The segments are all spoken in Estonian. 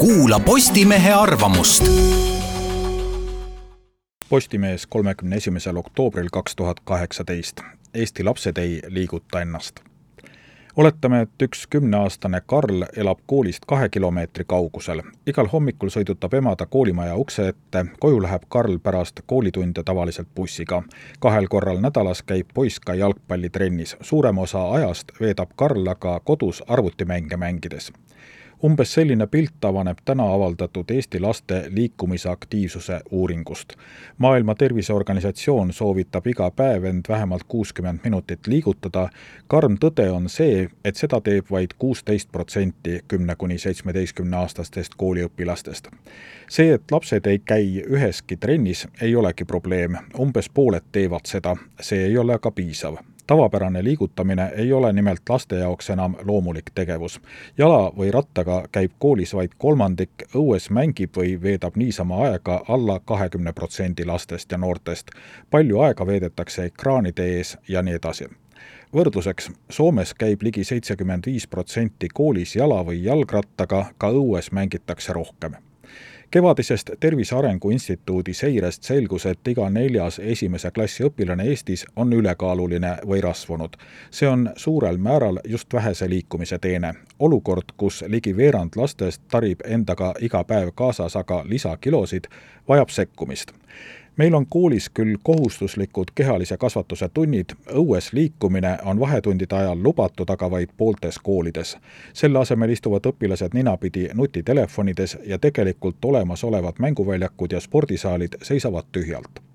kuula Postimehe arvamust. Postimees kolmekümne esimesel oktoobril kaks tuhat kaheksateist. Eesti lapsed ei liiguta ennast. oletame, et üks kümneaastane Karl elab koolist kahe kilomeetri kaugusel. igal hommikul sõidutab ema ta koolimaja ukse ette, koju läheb Karl pärast koolitunde tavaliselt bussiga. kahel korral nädalas käib poiss ka jalgpallitrennis, suurema osa ajast veedab Karl aga kodus arvutimänge mängides umbes selline pilt avaneb täna avaldatud Eesti laste liikumise aktiivsuse uuringust. maailma Terviseorganisatsioon soovitab iga päev end vähemalt kuuskümmend minutit liigutada, karm tõde on see, et seda teeb vaid kuusteist protsenti kümne kuni seitsmeteistkümne aastastest kooliõpilastest. see, et lapsed ei käi üheski trennis, ei olegi probleem, umbes pooled teevad seda, see ei ole aga piisav tavapärane liigutamine ei ole nimelt laste jaoks enam loomulik tegevus. jala või rattaga käib koolis vaid kolmandik, õues mängib või veedab niisama aega alla kahekümne protsendi lastest ja noortest. palju aega veedetakse ekraanide ees ja nii edasi võrdluseks, Soomes käib ligi seitsekümmend viis protsenti koolis jala või jalgrattaga, ka õues mängitakse rohkem kevadisest Tervise Arengu Instituudi seirest selgus, et iga neljas esimese klassi õpilane Eestis on ülekaaluline või rasvunud. see on suurel määral just vähese liikumise teene. olukord, kus ligi veerand lastest tarib endaga iga päev kaasas aga lisakilosid, vajab sekkumist meil on koolis küll kohustuslikud kehalise kasvatuse tunnid, õues liikumine on vahetundide ajal lubatud aga vaid pooltes koolides. selle asemel istuvad õpilased ninapidi nutitelefonides ja tegelikult olemasolevad mänguväljakud ja spordisaalid seisavad tühjalt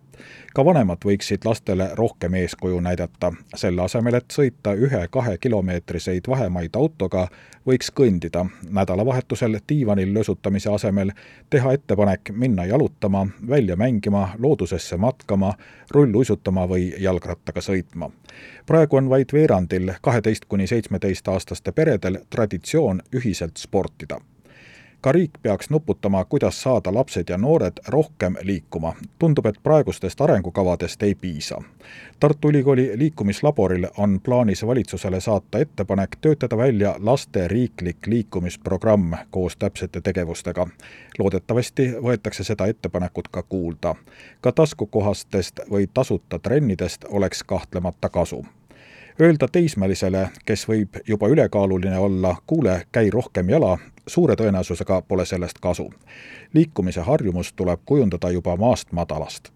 ka vanemad võiksid lastele rohkem eeskuju näidata. selle asemel, et sõita ühe-kahekilomeetriseid vahemaid autoga, võiks kõndida. nädalavahetusel diivanil lösutamise asemel teha ettepanek minna jalutama, välja mängima, loodusesse matkama, rulluisutama või jalgrattaga sõitma. praegu on vaid veerandil kaheteist kuni seitsmeteistaastaste peredel traditsioon ühiselt sportida ka riik peaks nuputama, kuidas saada lapsed ja noored rohkem liikuma. tundub, et praegustest arengukavadest ei piisa. Tartu Ülikooli liikumislaboril on plaanis valitsusele saata ettepanek töötada välja laste riiklik liikumisprogramm koos täpsete tegevustega. loodetavasti võetakse seda ettepanekut ka kuulda. ka taskukohastest või tasuta trennidest oleks kahtlemata kasu Öelda teismelisele, kes võib juba ülekaaluline olla, kuule, käi rohkem jala, suure tõenäosusega pole sellest kasu. liikumise harjumus tuleb kujundada juba maast madalast